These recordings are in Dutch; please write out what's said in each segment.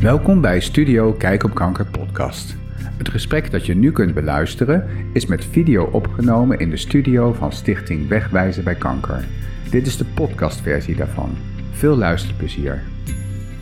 Welkom bij Studio Kijk op Kanker podcast. Het gesprek dat je nu kunt beluisteren is met video opgenomen in de studio van Stichting Wegwijzen bij Kanker. Dit is de podcastversie daarvan. Veel luisterplezier.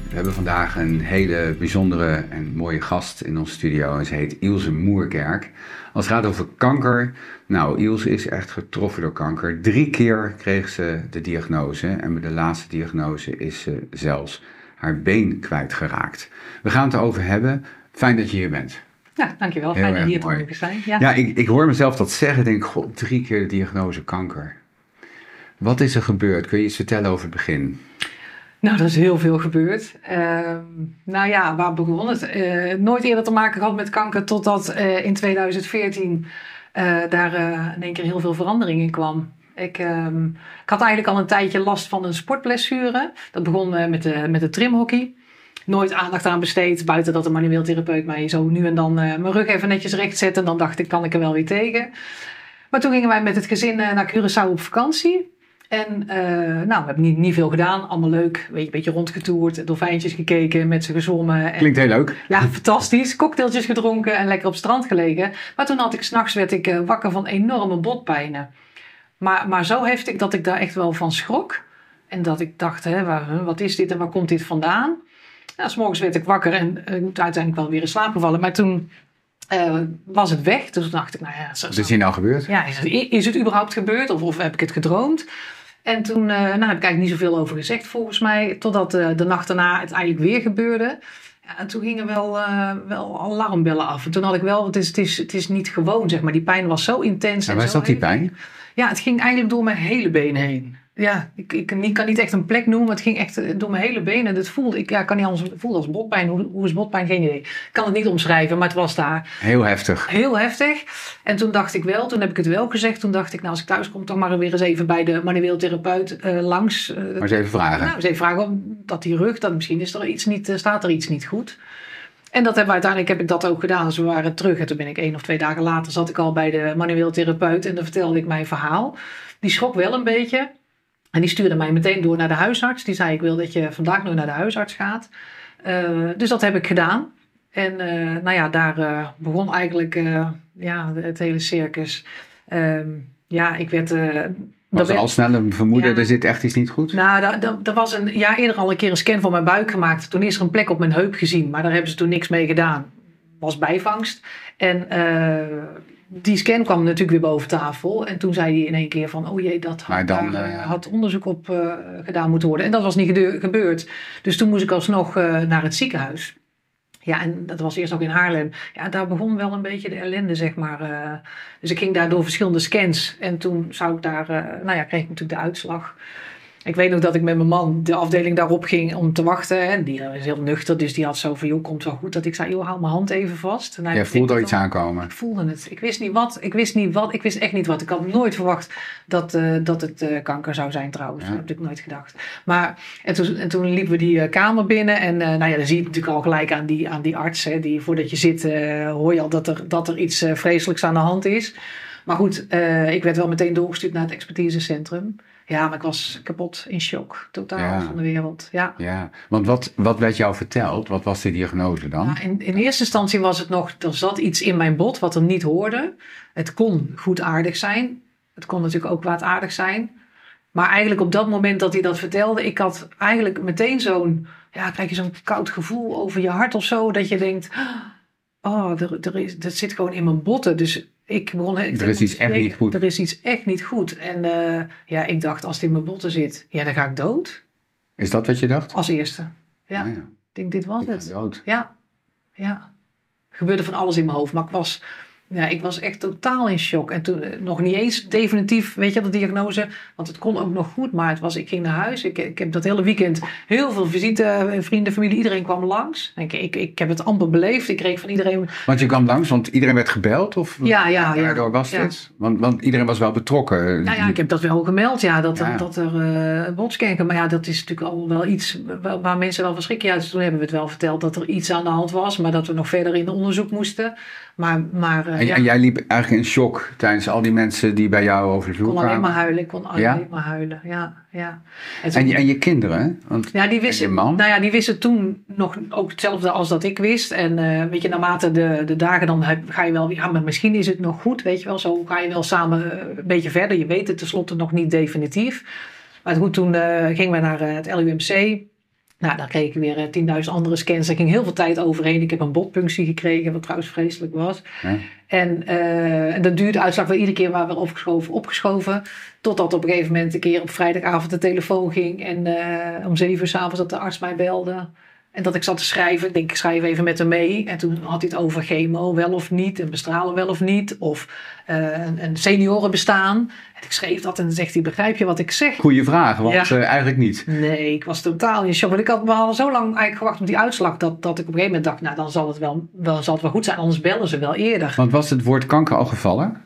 We hebben vandaag een hele bijzondere en mooie gast in onze studio. En ze heet Ilse Moerkerk. Als het gaat over kanker. Nou, Ilse is echt getroffen door kanker. Drie keer kreeg ze de diagnose. En met de laatste diagnose is ze zelfs haar been kwijtgeraakt. We gaan het erover hebben. Fijn dat je hier bent. Ja, dankjewel. Fijn dat hier te zijn. Ja, ja ik, ik hoor mezelf dat zeggen. denk, god, drie keer de diagnose kanker. Wat is er gebeurd? Kun je iets vertellen over het begin? Nou, er is heel veel gebeurd. Uh, nou ja, waar begon het? Uh, nooit eerder te maken gehad met kanker totdat uh, in 2014 eh, daar in één keer heel veel verandering in kwam. Ik, um, ik, had eigenlijk al een tijdje last van een sportblessure. Dat begon met, de, met de trimhockey. Nooit aandacht aan besteed, buiten dat de manueel therapeut mij zo nu en dan mijn rug even netjes recht zet. En dan dacht ik, kan ik er wel weer tegen. Maar toen gingen wij met het gezin naar Curaçao op vakantie. En uh, nou, we hebben niet, niet veel gedaan. Allemaal leuk. Weet je, een beetje rondgetoerd. Dolfijntjes gekeken. Met ze gezwommen. Klinkt heel leuk. Ja, fantastisch. Cocktailtjes gedronken. En lekker op het strand gelegen. Maar toen had ik s'nachts werd ik uh, wakker van enorme botpijnen. Maar, maar zo heftig dat ik daar echt wel van schrok. En dat ik dacht, hè, waar, wat is dit en waar komt dit vandaan? Nou, s'morgens werd ik wakker en uh, uiteindelijk wel weer in slaap gevallen. Maar toen uh, was het weg. Dus dacht ik, nou ja... Zo, is hier nou gebeurd? Ja, is het, is het überhaupt gebeurd? Of, of heb ik het gedroomd? En toen uh, nou, heb ik eigenlijk niet zoveel over gezegd volgens mij. Totdat uh, de nacht daarna het eigenlijk weer gebeurde. Ja, en toen gingen wel, wel alarmbellen af. En toen had ik wel, het is, het, is, het is niet gewoon zeg maar. Die pijn was zo intens. En waar zat die pijn? Ja, het ging eigenlijk door mijn hele been heen ja, ik, ik, ik, kan niet echt een plek noemen, maar het ging echt door mijn hele benen. En het voelde, ik ja, kan niet anders, het voelde als botpijn. Hoe, hoe is botpijn? Geen idee. Ik kan het niet omschrijven, maar het was daar. Heel heftig. Heel heftig. En toen dacht ik wel, toen heb ik het wel gezegd. Toen dacht ik, nou als ik thuis kom, toch maar weer eens even bij de manueel therapeut uh, langs. Uh, maar eens even vragen. Nou, eens even vragen dat die rug, dat misschien is er iets niet, staat er iets niet goed. En dat hebben uiteindelijk heb ik dat ook gedaan. Dus we waren terug en toen ben ik één of twee dagen later zat ik al bij de manueel therapeut en dan vertelde ik mijn verhaal. Die schrok wel een beetje. En die stuurde mij meteen door naar de huisarts. Die zei: Ik wil dat je vandaag nog naar de huisarts gaat. Uh, dus dat heb ik gedaan. En uh, nou ja, daar uh, begon eigenlijk ja, het hele circus. Ehm, ja, ik werd. Was er al snel een vermoeden, ja, er zit echt iets niet goed? Nou, er was een jaar eerder al een keer een scan van mijn buik gemaakt. Toen is er een plek op mijn heup gezien, maar daar hebben ze toen niks mee gedaan. Was bijvangst. En die scan kwam natuurlijk weer boven tafel. En toen zei hij in één keer van, oh jee, dat had, dan, daar, uh, had onderzoek op uh, gedaan moeten worden. En dat was niet gebeurd. Dus toen moest ik alsnog naar het ziekenhuis. Ja, en dat was eerst ook in Haarlem. Ja, daar begon wel een beetje de ellende, zeg maar. dus ik ging daar door verschillende scans. En toen zou ik daar, nou ja, kreeg ik natuurlijk de uitslag. Ik weet nog dat ik met mijn man de afdeling daarop ging om te wachten. En die is heel nuchter, dus die had zo van, joh, komt wel goed. Dat ik zei, joh, hou mijn hand even vast. En Jij voelde al iets aankomen? Ik voelde het. Ik wist niet wat. Ik wist niet wat. Ik wist echt niet wat. Ik had nooit verwacht dat, uh, dat het uh, kanker zou zijn trouwens. Ja. Dat heb ik nooit gedacht. Maar, en toen, en toen liepen we die uh, kamer binnen. En nou ja, dan zie je natuurlijk al gelijk aan die, aan die arts. Hè, die, voordat je zit, hoor je al dat er, dat er iets vreselijks aan de hand is. Maar goed, ik werd wel meteen doorgestuurd naar het expertisecentrum. Ja, maar ik was kapot in shock. Totaal ja. van de wereld. Ja, ja. want wat, wat werd jou verteld? Wat was de diagnose dan? Ja, in, in eerste instantie was het nog, er zat iets in mijn bot wat er niet hoorde. Het kon goedaardig zijn. Het kon natuurlijk ook kwaadaardig zijn. Maar eigenlijk op dat moment dat hij dat vertelde, ik had eigenlijk meteen zo'n, ja, krijg je zo'n koud gevoel over je hart of zo. Dat je denkt, oh, er, er is, dat zit gewoon in mijn botten. Dus ik begon, er is iets echt niet goed. Er is iets echt niet goed. En uh, ja, ik dacht, als het in mijn botten zit, ja, dan ga ik dood. Is dat wat je dacht? Als eerste. Ja. Ah, ja. Ik denk, dit was ik het. Dood. Ja. Ja. Er gebeurde van alles in mijn hoofd. Maar ik was ja, ik was echt totaal in shock. En toen eh, nog niet eens definitief, weet je, de diagnose. Want het kon ook nog goed, maar het was, ik ging naar huis. Ik, ik heb dat hele weekend heel veel visite, eh, vrienden, familie, iedereen kwam langs. Ik, ik, ik heb het amper beleefd. Ik kreeg van iedereen... Want je kwam langs, want iedereen werd gebeld? Of ja, ja. Daardoor ja, was het? Want, want iedereen was wel betrokken. Nou ja, ik heb dat wel gemeld, ja. Dat, ja. dat er uh, botskanker... Maar ja, dat is natuurlijk al wel iets waar, waar mensen wel van schrikken. Ja, dus toen hebben we het wel verteld dat er iets aan de hand was. Maar dat we nog verder in onderzoek moesten. Maar, maar En, ja. en jij liep eigenlijk in shock tijdens al die mensen die bij jou over de Ik vloer kon alleen kwamen. maar huilen. Ik kon alleen Ja? maar huilen. Ja, ja. En, En, je, en je kinderen, want ja, die en wisten, man? Nou ja, die wisten toen nog ook hetzelfde als dat ik wist. En eh, weet je, naarmate de, de dagen dan heb- ga je wel, ja, maar misschien is het nog goed, weet je wel. Zo ga je wel samen eh, een beetje verder. Je weet het tenslotte nog niet definitief. Maar goed, toen eh, gingen we naar het LUMC. Nou, dan kreeg ik weer eh, 10.000 andere scans. Er ging heel veel tijd overheen. Ik heb een botpunctie gekregen, wat trouwens vreselijk was. Ja. En, en dat duurde de uitslag wel iedere keer waar we opgeschoven, opgeschoven. Totdat op een gegeven moment een keer op vrijdagavond de telefoon ging. En eh, om zeven uur s'avonds dat de arts mij belde. En dat ik zat te schrijven. Ik denk, ik schrijf even met hem mee. En toen had hij het over chemo, wel of niet. En bestralen, wel of niet. Of eh, een, een seniorenbestaan. En ik schreef dat en dan zegt hij, begrijp je wat ik zeg? Goeie vraag, want Ja. eh, eigenlijk niet. Nee, ik was totaal in shock. Want ik had, we hadden zo lang eigenlijk gewacht op die uitslag. Dat, dat ik op een gegeven moment dacht, nou dan zal het wel, wel, zal het wel goed zijn. Anders bellen ze wel eerder. Want was het woord kanker al gevallen?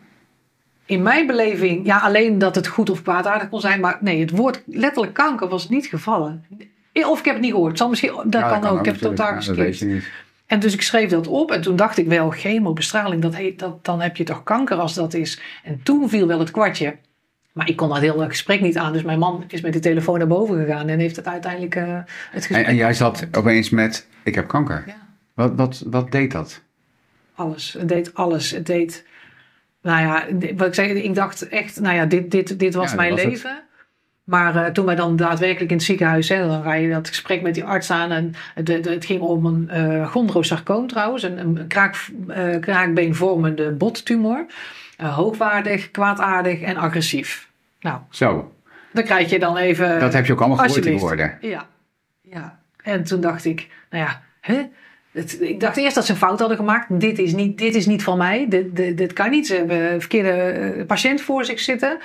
In mijn beleving, ja, alleen dat het goed of kwaadaardig kon zijn. Maar nee, het woord letterlijk kanker was niet gevallen. Of ik heb het niet gehoord. Zal misschien, dat Ja, kan ook. Ik heb het totaal geskipt. En dus ik schreef dat op. En toen dacht ik wel, chemobestraling, dat heet, dat, dan heb je toch kanker als dat is. En toen viel wel het kwartje. Maar ik kon dat hele gesprek niet aan. Dus mijn man is met de telefoon naar boven gegaan. En heeft het uiteindelijk eh, het gesprek... En, en jij zat opeens met, ik heb kanker. Ja. Wat, wat, wat deed dat? Alles. Het deed alles. Het deed. Nou ja, wat ik zei, ik dacht echt, nou ja, dit, dit, dit was Ja, mijn was het. Maar eh, toen wij dan daadwerkelijk in het ziekenhuis, hè, dan ga je dat gesprek met die arts aan. En het, ging om een eh chondrosarcoom trouwens, een, een kraak, eh, kraakbeenvormende bottumor. Hoogwaardig, kwaadaardig en agressief. Nou, Zo, dan krijg je dan even. dat heb je ook allemaal gehoord die woorden. Ja, ja. En toen dacht ik, nou ja, hè? Het, ik dacht eerst dat ze een fout hadden gemaakt. Dit is niet, dit is niet van mij. Dit, dit, dit kan niet. Ze hebben een verkeerde patiënt voor zich zitten.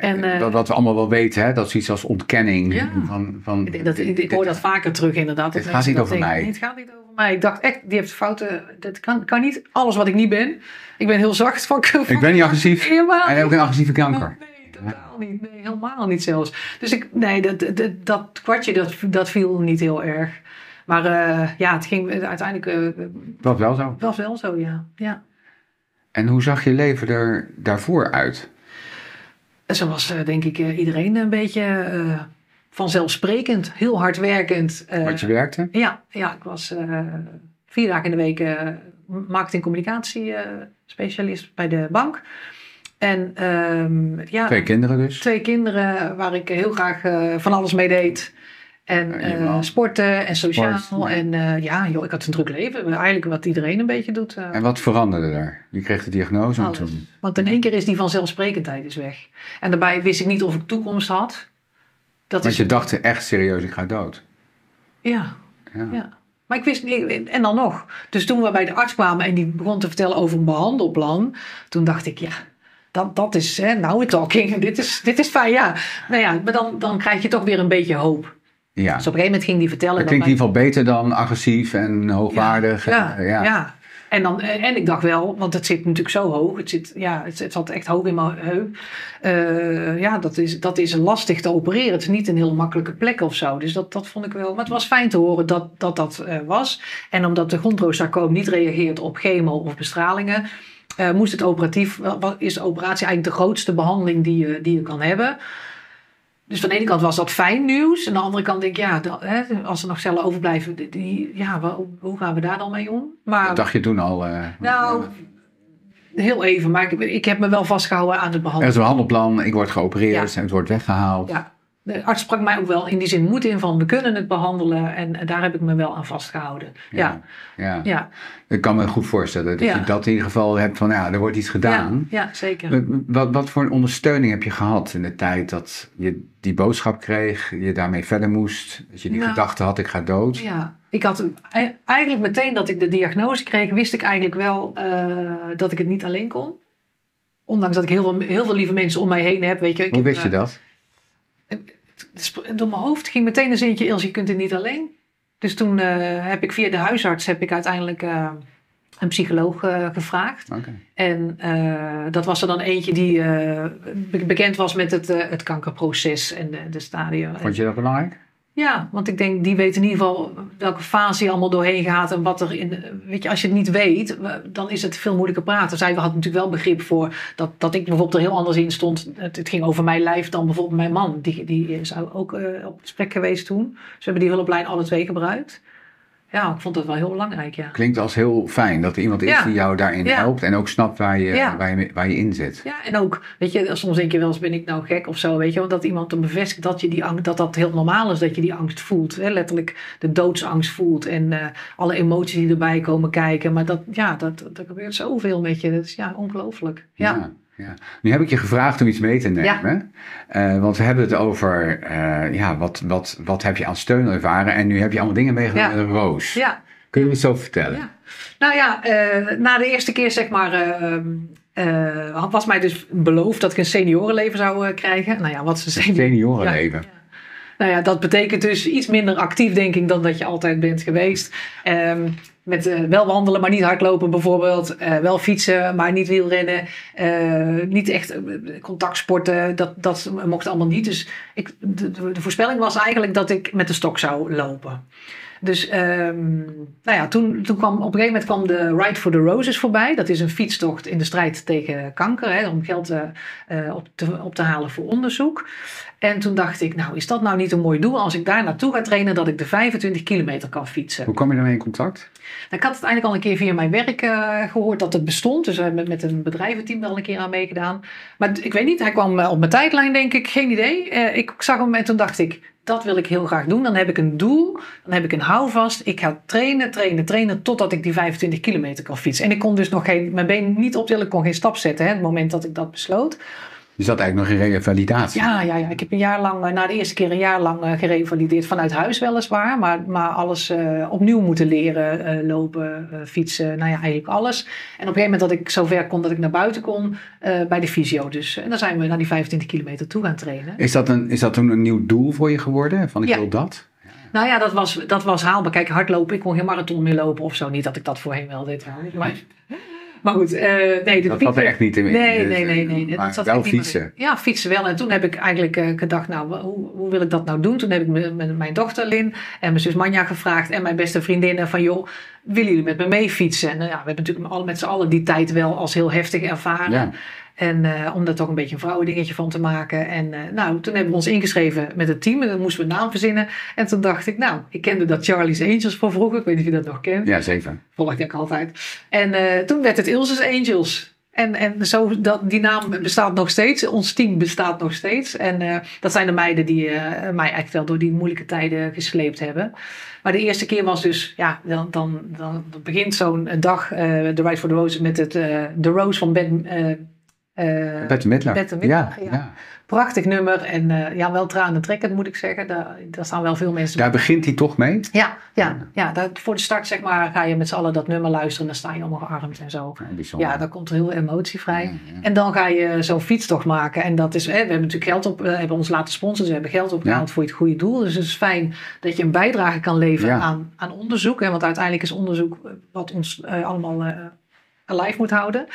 En, eh, dat, wat we allemaal wel weten, hè? dat is iets als ontkenning. Ja. Van, van, ik, dat, ik, ik hoor dat vaker terug inderdaad. dat mensen gaat niet dat over mij. Nee, het gaat niet over mij. Ik dacht echt, die heeft fouten. Dat kan, kan niet. Alles wat ik niet ben. Ik ben heel zacht van Ik ben niet agressief Helemaal en heb ook een agressieve kanker. Nee, totaal niet. Nee, helemaal niet zelfs. Dus ik, nee, dat, dat, dat kwartje, dat, dat viel niet heel erg. Maar eh, ja, het ging uiteindelijk eh, Dat wel zo. was wel zo, ja. ja. En hoe zag je leven er daarvoor uit? Zo was eh, denk ik eh, iedereen een beetje eh, vanzelfsprekend, heel hard werkend. eh, Wat je werkte? Ja, ja, ik was vier dagen in de week marketing communicatie specialist bij de bank. En ehm, ja, Twee kinderen dus. twee kinderen waar ik heel graag van alles mee deed. En eh, sporten en sociaal. Sport. En eh, ja, joh, ik had een druk leven. Eigenlijk wat iedereen een beetje doet. eh. En wat veranderde daar? Je kreeg de diagnose en toen... Want in één keer is die vanzelfsprekendheid is weg. En daarbij wist ik niet of ik toekomst had. Dat Want is, je dacht echt serieus, ik ga dood. Ja, Ja. ja. Maar ik wist niet, en dan nog. Dus toen we bij de arts kwamen en die begon te vertellen over een behandelplan. Toen dacht ik, ja, dat, dat is, hè, now we're talking. Dit is, dit is fijn, ja. Nou ja, maar dan, dan krijg je toch weer een beetje hoop. Ja. Dus op een gegeven moment ging die vertellen. Dat klinkt in ieder geval beter dan agressief en hoogwaardig. Ja, En, ja, ja. En, dan, en ik dacht wel, want het zit natuurlijk zo hoog. Het, zit, ja, het, het zat echt hoog in mijn heup. Eh, ja, dat is, dat is lastig te opereren. Het is niet een heel makkelijke plek of zo. Dus dat, dat vond ik wel. Maar het was fijn te horen dat dat, dat eh, was. En omdat de chondrosarcoom niet reageert op chemo of bestralingen. eh, moest het operatief, is de operatie eigenlijk de grootste behandeling die je, die je kan hebben. Dus van de ene kant was dat fijn nieuws. En aan de andere kant denk ik, ja, dat, hè, als er nog cellen overblijven, die- die, ja, hoe gaan we daar dan mee om? Maar Dat dacht je toen al. eh, nou, heel even, maar ik, ik heb me wel vastgehouden aan het er is behandelen. een behandelplan, ik word geopereerd en het wordt weggehaald. Ja. De arts sprak mij ook wel in die zin moed in van we kunnen het behandelen en, daar heb ik me wel aan vastgehouden. Ja, ja. ja, Ik kan me goed voorstellen dat Ja. je dat in ieder geval hebt van ja, er wordt iets gedaan. ja, zeker. Wat, wat voor een ondersteuning heb je gehad in de tijd dat je die boodschap kreeg, je daarmee verder moest, dat je die Nou. gedachte had, ik ga dood? Ja, ik had e- eigenlijk meteen dat ik de diagnose kreeg, wist ik eigenlijk wel eh, dat ik het niet alleen kon. Ondanks dat ik heel veel, heel veel lieve mensen om mij heen heb. Weet je, ik Hoe heb, wist je eh, dat? Door mijn hoofd ging meteen een zintje, Ilse, je kunt het niet alleen. Dus toen eh, heb ik via de huisarts heb ik uiteindelijk eh, een psycholoog eh, gevraagd. Oké. En dat was er dan eentje die be- bekend was met het, het kankerproces en de, de stadium. Vond je dat belangrijk? Ja, want ik denk, die weet in ieder geval welke fase je allemaal doorheen gaat en wat er in. Weet je, als je het niet weet, dan is het veel moeilijker praten. Zij had natuurlijk wel begrip voor dat, dat ik bijvoorbeeld er heel anders in stond. Het, het ging over mijn lijf dan bijvoorbeeld mijn man. Die, die is ook uh, op gesprek geweest toen. We hebben die hulplijn alle twee gebruikt ja, ik vond dat wel heel belangrijk, ja. Klinkt als heel fijn dat er iemand is die jou daarin helpt en ook snapt waar je, waar, je, waar je in zit. Ja, en ook, weet je, soms denk je wel eens ben ik nou gek of zo, weet je, want dat iemand dan bevestigt dat je die angst, dat dat heel normaal is, dat je die angst voelt. Hè? Letterlijk de doodsangst voelt en uh, alle emoties die erbij komen kijken. Maar dat, ja, dat, dat gebeurt zoveel met je. Dat is ja, ongelooflijk. ja. Ja. Nu heb ik je gevraagd om iets mee te nemen. Ja. Uh, want we hebben het over uh, ja, wat, wat, wat heb je aan steun ervaren. En nu heb je allemaal dingen met Roos. Ja. Kun je me over vertellen? Ja. Nou ja, uh, na de eerste keer zeg maar... was mij dus beloofd dat ik een seniorenleven zou krijgen. Nou ja, wat is een senioren... seniorenleven? Nou ja, dat betekent dus iets minder actief, denk ik, dan dat je altijd bent geweest. Um, met uh, wel wandelen, maar niet hardlopen bijvoorbeeld. Uh, wel fietsen, maar niet wielrennen. Uh, niet echt contactsporten. Dat, dat mocht allemaal niet. Dus ik, de, voorspelling was eigenlijk dat ik met de stok zou lopen. Dus um, nou ja, toen, toen kwam op een gegeven moment kwam de Ride for the Roses voorbij. Dat is een fietstocht in de strijd tegen kanker. Hè, om geld op, te, op te halen voor onderzoek. En toen dacht ik, nou is dat nou niet een mooi doel als ik daar naartoe ga trainen dat ik de 25 kilometer kan fietsen. Hoe kwam je daarmee in contact? Nou, ik had het eigenlijk al een keer via mijn werk uh, gehoord dat het bestond. Dus we hebben met een bedrijventeam wel een keer aan meegedaan. Maar ik weet niet, hij kwam op mijn tijdlijn denk ik, geen idee. Uh, ik zag hem en toen dacht ik, dat wil ik heel graag doen. Dan heb ik een doel, dan heb ik een houvast. Ik ga trainen, trainen, trainen totdat ik die 25 kilometer kan fietsen. En ik kon dus nog geen, mijn been niet optillen, ik kon geen stap zetten. Hè, het moment dat ik dat besloot. Je zat eigenlijk nog in revalidatie? Ja, ja, ja, ik heb een jaar lang, eh, na de eerste keer een jaar lang eh, gerevalideerd. Vanuit huis weliswaar, maar, maar alles uh, opnieuw moeten leren. Uh, lopen, uh, fietsen, nou ja, eigenlijk alles. En op een gegeven moment dat ik zover kon dat ik naar buiten kon, bij de fysio. Dus, en dan zijn we naar die 25 kilometer toe gaan trainen. Is dat, een, is dat toen een nieuw doel voor je geworden? Van ik ja. wil dat? Nou ja, dat was, dat was haalbaar. Kijk, hardlopen, ik kon geen marathon meer lopen of zo. Niet dat ik dat voorheen wel deed. Maar, maar goed, uh, nee. De dat er echt niet in. Nee, nee, nee. nee, dat zat wel fietsen. ja, fietsen wel. En toen heb ik eigenlijk uh, gedacht, nou, hoe, hoe, wil ik dat nou doen? Toen heb ik met mijn dochter Lin en mijn zus Manja gevraagd en mijn beste vriendinnen van, joh, willen jullie met me mee fietsen? En uh, ja, we hebben natuurlijk alle, met z'n allen die tijd wel als heel heftig ervaren. Ja. En uh, om daar toch een beetje een vrouwendingetje van te maken. En uh, nou, toen hebben we ons ingeschreven met het team. En dan moesten we een naam verzinnen. En toen dacht ik, nou, ik kende dat Charlie's Angels van vroeger. Ik weet niet of je dat nog kent. Ja, zeker. Volgde ik altijd. En uh, toen werd het Ilse's Angels. En, en zo, dat, die naam bestaat nog steeds. Ons team bestaat nog steeds. En dat zijn de meiden die mij eigenlijk wel door die moeilijke tijden gesleept hebben. Maar de eerste keer was dus, ja, dan, dan, dan begint zo'n dag, de Ride for the Rose, met het, de Rose van Ben uh, Bette Midler. Bette Midler, ja. ja. Prachtig nummer en uh, ja, wel tranen trekkend moet ik zeggen. Daar, daar staan wel veel mensen Daar begint hij toch mee? Ja, ja, ja. Voor de start zeg maar ga je met z'n allen dat nummer luisteren en dan sta je allemaal gearmd en zo. Ja, ja daar komt er heel emotie vrij. Ja, en dan ga je zo'n fietstocht maken en dat is, hè, we hebben natuurlijk geld op, we hebben ons laten sponsoren, dus we hebben geld opgehaald voor het goede doel. Dus het is fijn dat je een bijdrage kan leveren aan, aan onderzoek. Hè, want uiteindelijk is onderzoek wat ons uh, allemaal alive moet houden.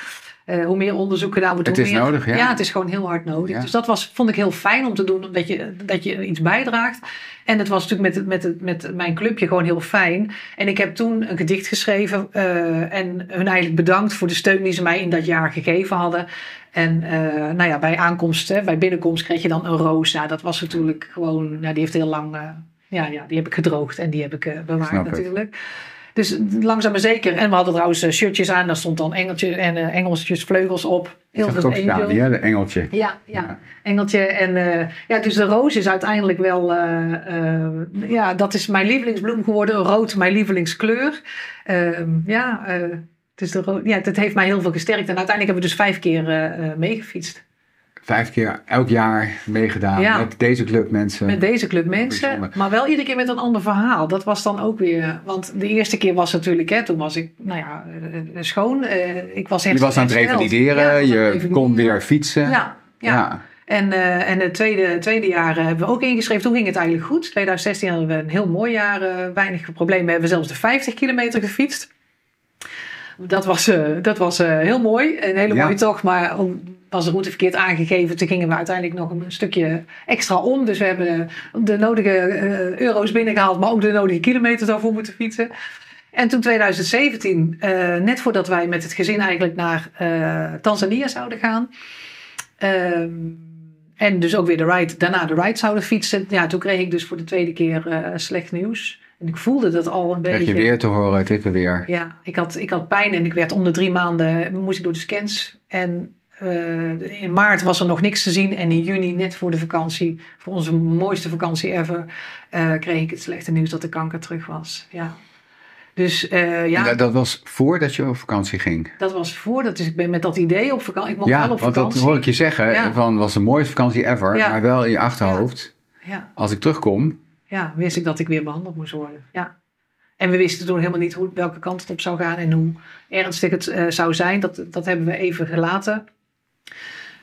Uh, hoe meer onderzoek gedaan wordt, het hoe is meer. nodig, ja. ja. het is gewoon heel hard nodig. Ja. Dus dat was, vond ik heel fijn om te doen, omdat je, dat je iets bijdraagt. En het was natuurlijk met, met, met mijn clubje gewoon heel fijn. En ik heb toen een gedicht geschreven uh, en hun eigenlijk bedankt voor de steun die ze mij in dat jaar gegeven hadden. En uh, nou ja, bij aankomst, hè, bij binnenkomst kreeg je dan een roos. Nou, dat was natuurlijk gewoon, nou, die heeft heel lang, ja, ja, die heb ik gedroogd en die heb ik bewaard natuurlijk. Het. Dus langzaam maar zeker. En we hadden trouwens uh, shirtjes aan. Daar stond dan engeltje en uh, engelsjes vleugels op. Heel veel de engeltje. Ja, ja, ja. engeltje. En uh, ja, dus de roos is uiteindelijk wel... ja, dat is mijn lievelingsbloem geworden. Rood, mijn lievelingskleur. Ehm, ja, dus de ja, dat heeft mij heel veel gesterkt. En uiteindelijk hebben we dus vijf keer meegefietst vijf keer elk jaar meegedaan met deze club mensen. Met deze club mensen, maar wel iedere keer met een ander verhaal. Dat was dan ook weer, want de eerste keer was natuurlijk, hè, toen was ik, nou ja, eh, eh, schoon. Uh, ik was Je was aan het revalideren, ja, je kon weer fietsen. Ja, ja. En, uh, en het tweede, tweede jaar hebben we ook ingeschreven. Toen ging het eigenlijk goed. 2016 hadden we een heel mooi jaar, uh, weinig problemen. We hebben zelfs de 50 kilometer gefietst. Dat was, dat was heel mooi, een hele mooie tocht. Maar was de route verkeerd aangegeven. Toen gingen we uiteindelijk nog een stukje extra om. Dus we hebben de nodige uh, euro's binnengehaald, maar ook de nodige kilometers daarvoor moeten fietsen. En toen 2017, uh, net voordat wij met het gezin eigenlijk naar uh, Tanzania zouden gaan. Ehm, en dus ook weer de ride, daarna de ride zouden fietsen. Ja, toen kreeg ik dus voor de tweede keer slecht nieuws. En ik voelde dat al een beetje. Krijg je weer te horen, dit weer. Ja, ik had, ik had pijn en ik werd om de drie maanden, moest ik door de scans. En uh, in maart was er nog niks te zien. En in juni, net voor de vakantie, voor onze mooiste vakantie ever, uh, kreeg ik het slechte nieuws dat de kanker terug was. Ja. Dus uh, ja. Dat, dat, was voordat je op vakantie ging? Dat was voordat, dus ik ben met dat idee op vakantie. Ik mocht ja, wel op want vakantie. dat hoor ik je zeggen, Ja. van was de mooiste vakantie ever, Ja. maar wel in je achterhoofd. Ja, Als ik terugkom, ja, wist ik dat ik weer behandeld moest worden. Ja. En we wisten toen helemaal niet hoe, welke kant het op zou gaan en hoe ernstig het eh, zou zijn. Dat, dat hebben we even gelaten.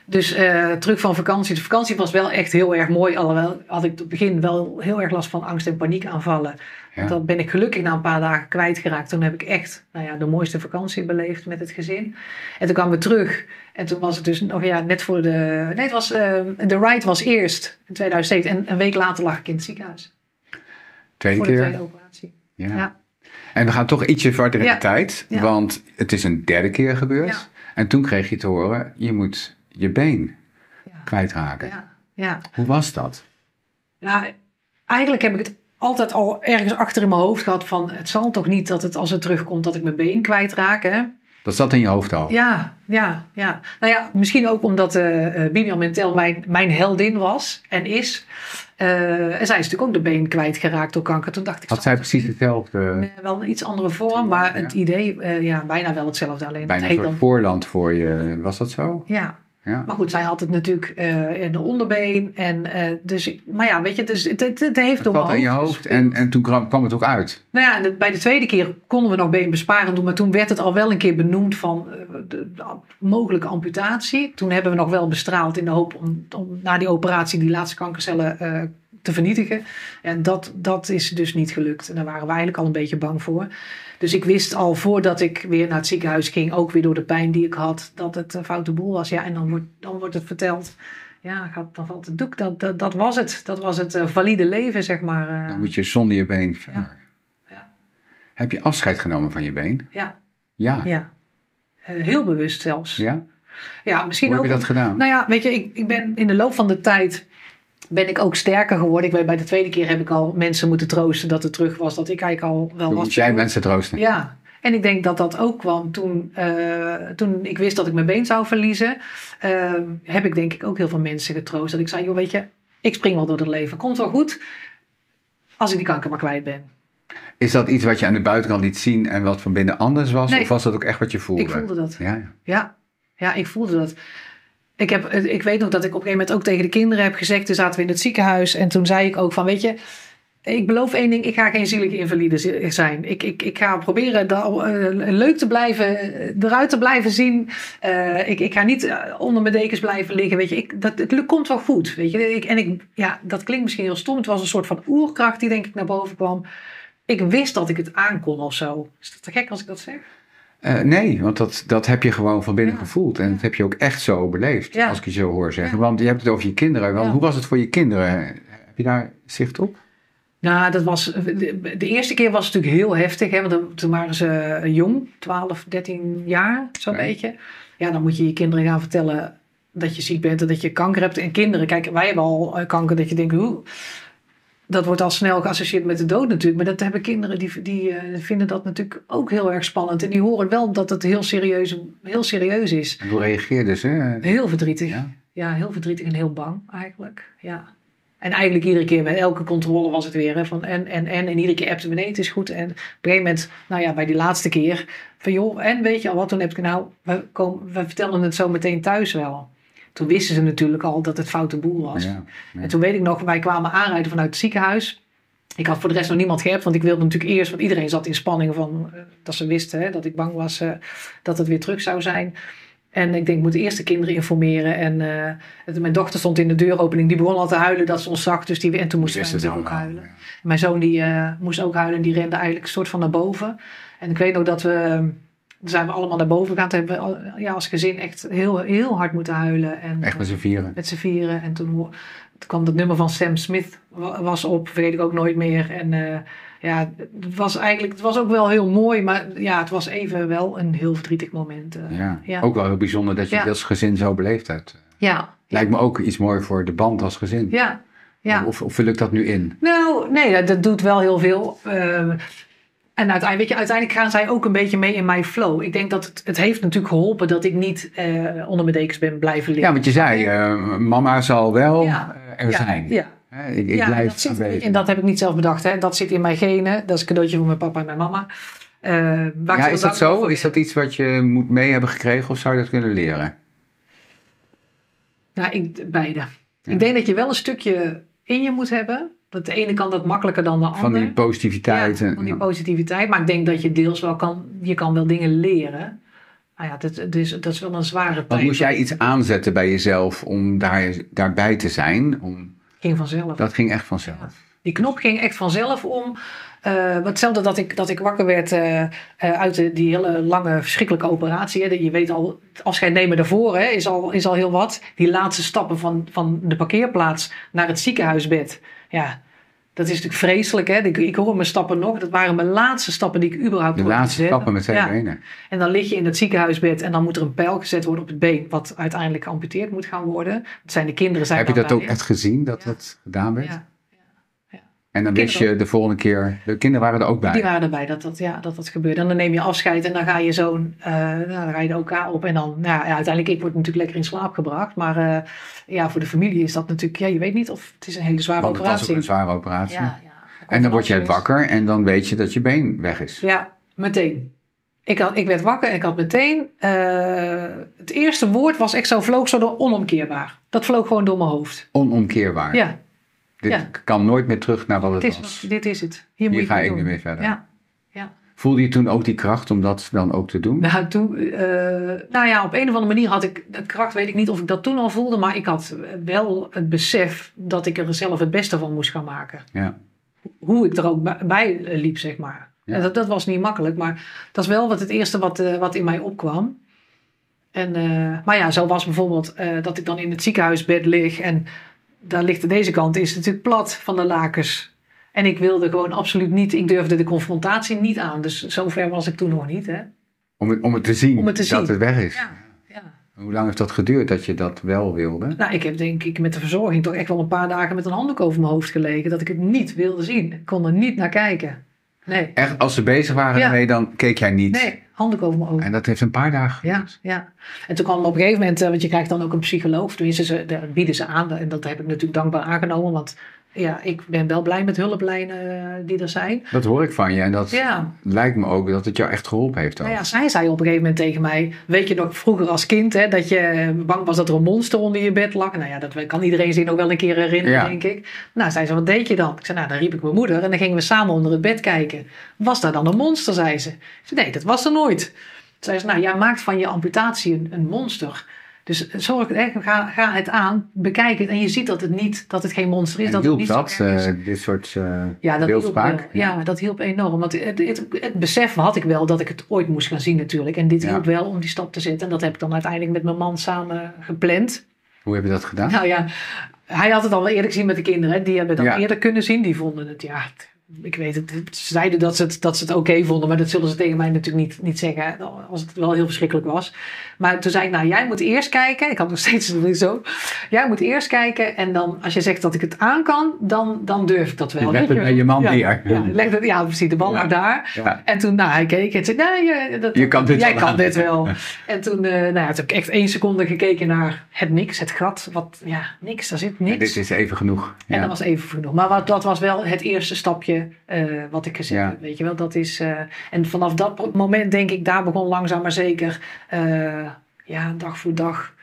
Dus eh, terug van vakantie. De vakantie was wel echt heel erg mooi. Alhoewel had ik op het begin wel heel erg last van angst- en paniekaanvallen. Ja. Dat ben ik gelukkig na een paar dagen kwijtgeraakt. Toen heb ik echt nou ja, de mooiste vakantie beleefd met het gezin. En toen kwamen we terug. En toen was het dus nog ja, net voor de... Nee, het was, eh, de ride was eerst in 2007. En een week later lag ik in het ziekenhuis. tweede Voor de keer. tweede operatie. Ja. Ja. En we gaan toch ietsje verder in Ja. de tijd, Ja. want het is een derde keer gebeurd. En toen kreeg je te horen, je moet je been Ja. kwijtraken. Ja. ja. Hoe was dat? Ja, eigenlijk heb ik het altijd al ergens achter in mijn hoofd gehad van... het zal toch niet dat het als het terugkomt dat ik mijn been kwijtraak, hè? Dat zat in je hoofd al. Ja, ja, ja. Nou ja, misschien ook omdat uh, Bibian Mentel mijn, mijn heldin was en is. Uh, en zij is natuurlijk ook de been kwijtgeraakt door kanker. Toen dacht ik... Had zij precies hetzelfde? Wel een iets andere vorm, maar het idee, uh, ja, bijna wel hetzelfde. Alleen Bijna het een heet soort dan... voorland voor je, was dat zo? Ja, Ja. maar goed, zij had het natuurlijk uh, in de onderbeen. En, uh, dus, maar ja, weet je, dus, het, het, het heeft Het in je hoofd en, en toen kwam, het ook uit. Nou ja, en bij de tweede keer konden we nog been besparen doen. Maar toen werd het al wel een keer benoemd van uh, de, mogelijke amputatie. Toen hebben we nog wel bestraald in de hoop om, om na die operatie die laatste kankercellen te vernietigen. En dat, dat is dus niet gelukt. En daar waren we eigenlijk al een beetje bang voor. Dus ik wist al voordat ik weer naar het ziekenhuis ging, ook weer door de pijn die ik had, dat het een foute boel was. Ja, en dan wordt, dan wordt het verteld. Ja, gaat, dan valt het doek. Dat, dat, dat was het. Dat was het uh, valide leven, zeg maar. Uh, Dan moet je zonder je been verder. Ja. Ja. Heb je afscheid genomen van je been? Ja. Ja. ja. Uh, heel bewust zelfs. Ja? Ja, misschien Hoe ook. heb je dat gedaan? Nou ja, weet je, ik, ik ben in de loop van de tijd ben ik ook sterker geworden. Ik weet, bij de tweede keer heb ik al mensen moeten troosten dat het terug was. Dat ik eigenlijk al wel was. jij mensen troosten? Ja, en ik denk dat dat ook kwam toen, uh, toen ik wist dat ik mijn been zou verliezen. Uh, heb ik denk ik ook heel veel mensen getroost. Dat ik zei, joh weet je, ik spring wel door het leven. Komt wel goed als ik die kanker maar kwijt ben. Is dat iets wat je aan de buitenkant liet zien en wat van binnen anders was? Nee. Of was dat ook echt wat je voelde? Ik voelde dat. Ja, ja. Ja, ja ik voelde dat. Ik, heb, ik weet nog dat ik op een gegeven moment ook tegen de kinderen heb gezegd. Toen zaten we in het ziekenhuis en toen zei ik ook van, weet je, ik beloof één ding, ik ga geen zielige invalide zijn. Ik, ik, ik ga proberen uh, leuk te blijven, eruit te blijven zien. Ik, ik ga niet onder mijn dekens blijven liggen. Weet je, ik, dat, het komt wel goed. Weet je. En ik, ja, dat klinkt misschien heel stom. Het was een soort van oerkracht die denk ik naar boven kwam. Ik wist dat ik het aankon of zo. Is dat te gek als ik dat zeg? Uh, nee, want dat, dat heb je gewoon van binnen ja. gevoeld. En dat heb je ook echt zo beleefd, ja. als ik je zo hoor zeggen. Want je hebt het over je kinderen. Want hoe was het voor je kinderen? Heb je daar zicht op? Nou, dat was, de, de, eerste keer was het natuurlijk heel heftig. Hè, want toen waren ze jong, 12, 13 jaar, zo'n Nee. beetje. Ja, dan moet je je kinderen gaan vertellen dat je ziek bent en dat je kanker hebt. En kinderen, kijk, wij hebben al eh, kanker dat je denkt, hoe... Dat wordt al snel geassocieerd met de dood natuurlijk. Maar dat hebben kinderen, die, die uh, vinden dat natuurlijk ook heel erg spannend. En die horen wel dat het heel serieus, heel serieus is. En hoe reageerden ze? Heel verdrietig. Ja? ja, heel verdrietig en heel bang eigenlijk. Ja. En eigenlijk iedere keer bij elke controle was het weer. Hè, van en, en, en. En iedere keer appte me nee, het is goed. En op een gegeven moment, nou ja, bij die laatste keer. Van joh, en weet je al wat, toen heb ik nou, we, komen, we vertellen het zo meteen thuis wel. Toen wisten ze natuurlijk al dat het foute boel was. Ja, ja. En toen weet ik nog, wij kwamen aanrijden vanuit het ziekenhuis. Ik had voor de rest nog niemand geappt, want ik wilde natuurlijk eerst, want iedereen zat in spanning van uh, dat ze wisten hè, dat ik bang was uh, dat het weer terug zou zijn. En ik denk, ik moet eerst de kinderen informeren. En uh, mijn dochter stond in de deuropening, die begon al te huilen dat ze ons zag. Dus die, en toen moest ze natuurlijk ook huilen. Ja. Mijn zoon die moest ook huilen en die rende eigenlijk een soort van naar boven. En ik weet nog dat we zijn we allemaal naar boven gegaan. Toen hebben we ja, als gezin echt heel, heel hard moeten huilen. En, Echt met z'n vieren. met z'n vieren. En toen, kwam dat nummer van Sam Smith wa- was op, vergeet ik ook nooit meer. En eh, ja, het was eigenlijk, het was ook wel heel mooi, maar ja, het was even wel een heel verdrietig moment. eh. Ja. Ja. Ook wel heel bijzonder dat je Ja. het als gezin zo beleefd hebt. ja, Lijkt me ook iets mooi voor de band als gezin. ja, ja. Of, of vul ik dat nu in? Nou, nee, dat, dat doet wel heel veel. Eh, en uiteindelijk, weet je, uiteindelijk gaan zij ook een beetje mee in mijn flow. Ik denk dat het, het heeft natuurlijk geholpen dat ik niet eh, onder mijn dekens ben blijven liggen. Ja, want je zei, eh, mama zal wel Ja. eh, er Ja, zijn. Ja, Ik, blijf dat zit, en dat heb ik niet zelf bedacht. Hè. Dat zit in mijn genen. Dat is een cadeautje voor mijn papa en mijn mama. Waar ik Ja, is dat zo? Is dat iets wat je moet mee hebben gekregen of zou je dat kunnen leren? Nou, ik, beide. Ik denk dat je wel een stukje in je moet hebben. Dat de ene kan dat makkelijker dan de andere. Van die positiviteit. Ja, van die positiviteit. Maar ik denk dat je deels wel kan, je kan wel dingen leren. Nou ja, dat, dus, dat is wel een zware Want tijd. moest jij iets aanzetten bij jezelf om daar, daarbij te zijn? Om, ging vanzelf. dat ging echt vanzelf. Die knop ging echt vanzelf om. Eh, hetzelfde dat ik, dat ik wakker werd eh, eh, uit de, die hele lange verschrikkelijke operatie. Hè. Je weet al, het afscheid nemen daarvoor hè, is, al, is al heel wat. Die laatste stappen van, van de parkeerplaats naar het ziekenhuisbed. Ja, dat is natuurlijk vreselijk. Hè. Ik, ik hoor mijn stappen nog. Dat waren mijn laatste stappen die ik überhaupt De laatste stappen met twee Ja. benen. En dan lig je in het ziekenhuisbed en dan moet er een pijl gezet worden op het been, wat uiteindelijk geamputeerd moet gaan worden. Het zijn de kinderen zijn Heb je dat ook echt gezien dat dat gedaan werd? Ja, En dan wist je de volgende keer, de kinderen waren er ook bij. die waren erbij dat dat, ja, dat dat gebeurde. En dan neem je afscheid en dan ga je zo'n, nou, dan ga je de OK op. En dan, nou, ja, uiteindelijk, ik word natuurlijk lekker in slaap gebracht. Maar eh, ja, voor de familie is dat natuurlijk, ja, je weet niet of het is een hele zware Want het was ook operatie. een zware operatie. ja, ja. en dan word je wakker en dan weet je dat je been weg is. Ja, meteen. Ik, had, ik werd wakker en ik had meteen. eh, het eerste woord was echt zo, vloog zo door onomkeerbaar. Dat vloog gewoon door mijn hoofd. Onomkeerbaar. Ja, Dit ja. kan nooit meer terug naar wat het dit is, was. dit is het. Hier, Hier moet ga ik doen. nu mee verder. Ja, ja. Voelde je toen ook die kracht om dat dan ook te doen? Nou, toen, eh, nou ja, op een of andere manier had ik de kracht, weet ik niet of ik dat toen al voelde, maar ik had wel het besef dat ik er zelf het beste van moest gaan maken. Ja. Hoe ik er ook bij- bij liep, zeg maar. Ja. En dat, dat was niet makkelijk, maar dat is wel wat het eerste wat, eh, wat in mij opkwam. En, eh, maar ja, zo was bijvoorbeeld eh, dat ik dan in het ziekenhuisbed lig en daar ligt aan deze kant is natuurlijk plat van de lakens. En ik wilde gewoon absoluut niet, ik durfde de confrontatie niet aan. Dus zover was ik toen nog niet, hè. Om, het, om het te zien Om het te dat zien. het weg is. Ja, ja. Hoe lang heeft dat geduurd dat je dat wel wilde? Nou, ik heb denk ik met de verzorging toch echt wel een paar dagen met een handdoek over mijn hoofd gelegen. Dat ik het niet wilde zien. Ik kon er niet naar kijken. Nee, Echt, als ze bezig waren Ja. ermee, dan keek jij niet. nee, handdoek over mijn hoofd. En dat heeft een paar dagen Ja, ja. En toen kwam op een gegeven moment, eh, want je krijgt dan ook een psycholoog. Tenminste, ze, bieden ze aan. En dat heb ik natuurlijk dankbaar aangenomen. Want ja, ik ben wel blij met hulplijnen eh, die er zijn. Dat hoor ik van je. En dat Ja. lijkt me ook dat het jou echt geholpen heeft. Nou ja, zij zei op een gegeven moment tegen mij: Weet je nog vroeger als kind hè, dat je bang was dat er een monster onder je bed lag? Nou ja, dat kan iedereen zich nog wel een keer herinneren, Ja. denk ik. Nou, zei ze: Wat deed je dan? Ik zei: Nou, dan riep ik mijn moeder en dan gingen we samen onder het bed kijken. Was daar dan een monster? zei ze. Ik zei: Nee, dat was er nooit. Zei ze: Nou, jij maakt van je amputatie een, een monster. Dus zorg, hè, ga, ga het aan, bekijk het en je ziet dat het niet, dat het geen monster is. En dat hielp het niet dat, zo erg is. eh, dit soort eh Ja, dat hielp. Ja, dat hielp enorm. Want het, het, het besef had ik wel dat ik het ooit moest gaan zien natuurlijk. En dit Ja. hielp wel om die stap te zetten. En dat heb ik dan uiteindelijk met mijn man samen gepland. Hoe heb je dat gedaan? Nou ja, hij had het al wel eerder gezien met de kinderen. Die hebben Ja. eerder kunnen zien. Die vonden het, ja, ik weet het. Ze zeiden dat ze het, dat ze het oké vonden. Maar dat zullen ze tegen mij natuurlijk niet, niet zeggen. Als het wel heel verschrikkelijk was. Maar toen zei ik, nou jij moet eerst kijken. Ik had nog steeds niet zo. Jij moet eerst kijken. En dan, als je zegt dat ik het aan kan, dan, dan durf ik dat wel. Je legt het bij je man ja, neer. Ja, leg het, ja, precies. De bal Ja. daar. Ja. En toen, nou, hij keek en zei, nee, je, dat, Je kan dit jij kan aan. dit wel. En toen, eh nou ja, toen heb ik echt één seconde gekeken naar het niks, het gat. Wat, ja, niks, daar zit En niks. dit is even genoeg. En dat was even genoeg. Maar wat, dat was wel het eerste stapje eh, wat ik gezet Ja. heb. Weet je wel, dat is. eh, en vanaf dat moment denk ik, daar begon langzaam maar zeker, eh, ja, dag voor dag,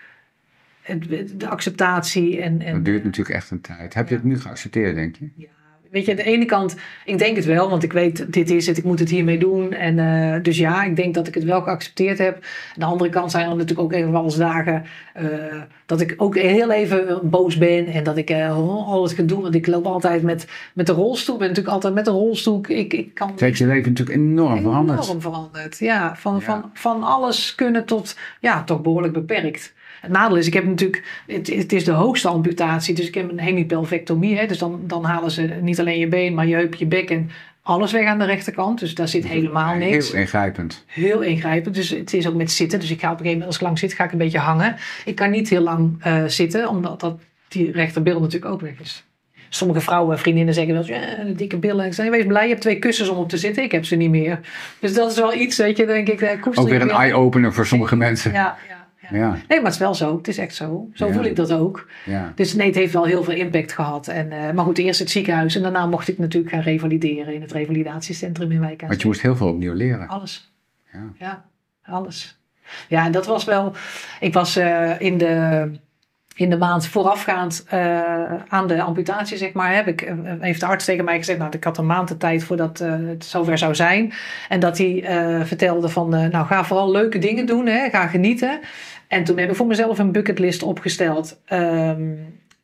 het, de acceptatie. En, en, Dat duurt natuurlijk echt een tijd. Heb je het nu geaccepteerd, denk je? ja, weet je, aan de ene kant, ik denk het wel, want ik weet, dit is het, ik moet het hiermee doen. En uh, dus ja, ik denk dat ik het wel geaccepteerd heb. Aan de andere kant zijn er natuurlijk ook even wel eens dagen uh, dat ik ook heel even boos ben en dat ik uh, alles ga doen. Want ik loop altijd met, met de rolstoel, ik ben natuurlijk altijd met de rolstoel. Ik, ik kan, het heeft je leven natuurlijk enorm, veranderd. Enorm veranderd, ja. Van, ja. Van, van alles kunnen tot, ja, toch behoorlijk beperkt. Het nadeel is, ik heb natuurlijk, het, het, is de hoogste amputatie, dus ik heb een hemipelvectomie. Hè, dus dan, dan halen ze niet alleen je been, maar je heup, je bek en alles weg aan de rechterkant. Dus daar zit helemaal niks. Heel ingrijpend. Heel ingrijpend. Dus het is ook met zitten. Dus ik ga op een gegeven moment, als ik lang zit, ga ik een beetje hangen. Ik kan niet heel lang uh, zitten, omdat dat, die rechterbil natuurlijk ook weg is. Sommige vrouwen, vriendinnen zeggen wel, ja, dikke billen. Ik zeg, wees blij, je hebt twee kussens om op te zitten. Ik heb ze niet meer. Dus dat is wel iets, weet je, denk ik. Ook weer een eye-opener voor sommige mensen. Ja, ja. Ja. Nee, maar het is wel zo. Het is echt zo. Zo voel ik dat ook. Ja. Dus nee, het heeft wel heel veel impact gehad. En, uh, maar goed, eerst het ziekenhuis en daarna mocht ik natuurlijk gaan revalideren in het revalidatiecentrum in Wijk. Want je moest heel veel opnieuw leren. Alles. Ja, ja alles. Ja, en dat was wel. Ik was uh, in de in de maand voorafgaand uh, aan de amputatie, zeg maar, heb ik, uh, heeft de arts tegen mij gezegd, nou, ik had een maand de tijd voordat het zover zou zijn. En dat hij vertelde van, nou, ga vooral leuke dingen doen, hè, ga genieten. En toen heb ik voor mezelf een bucketlist opgesteld. Um,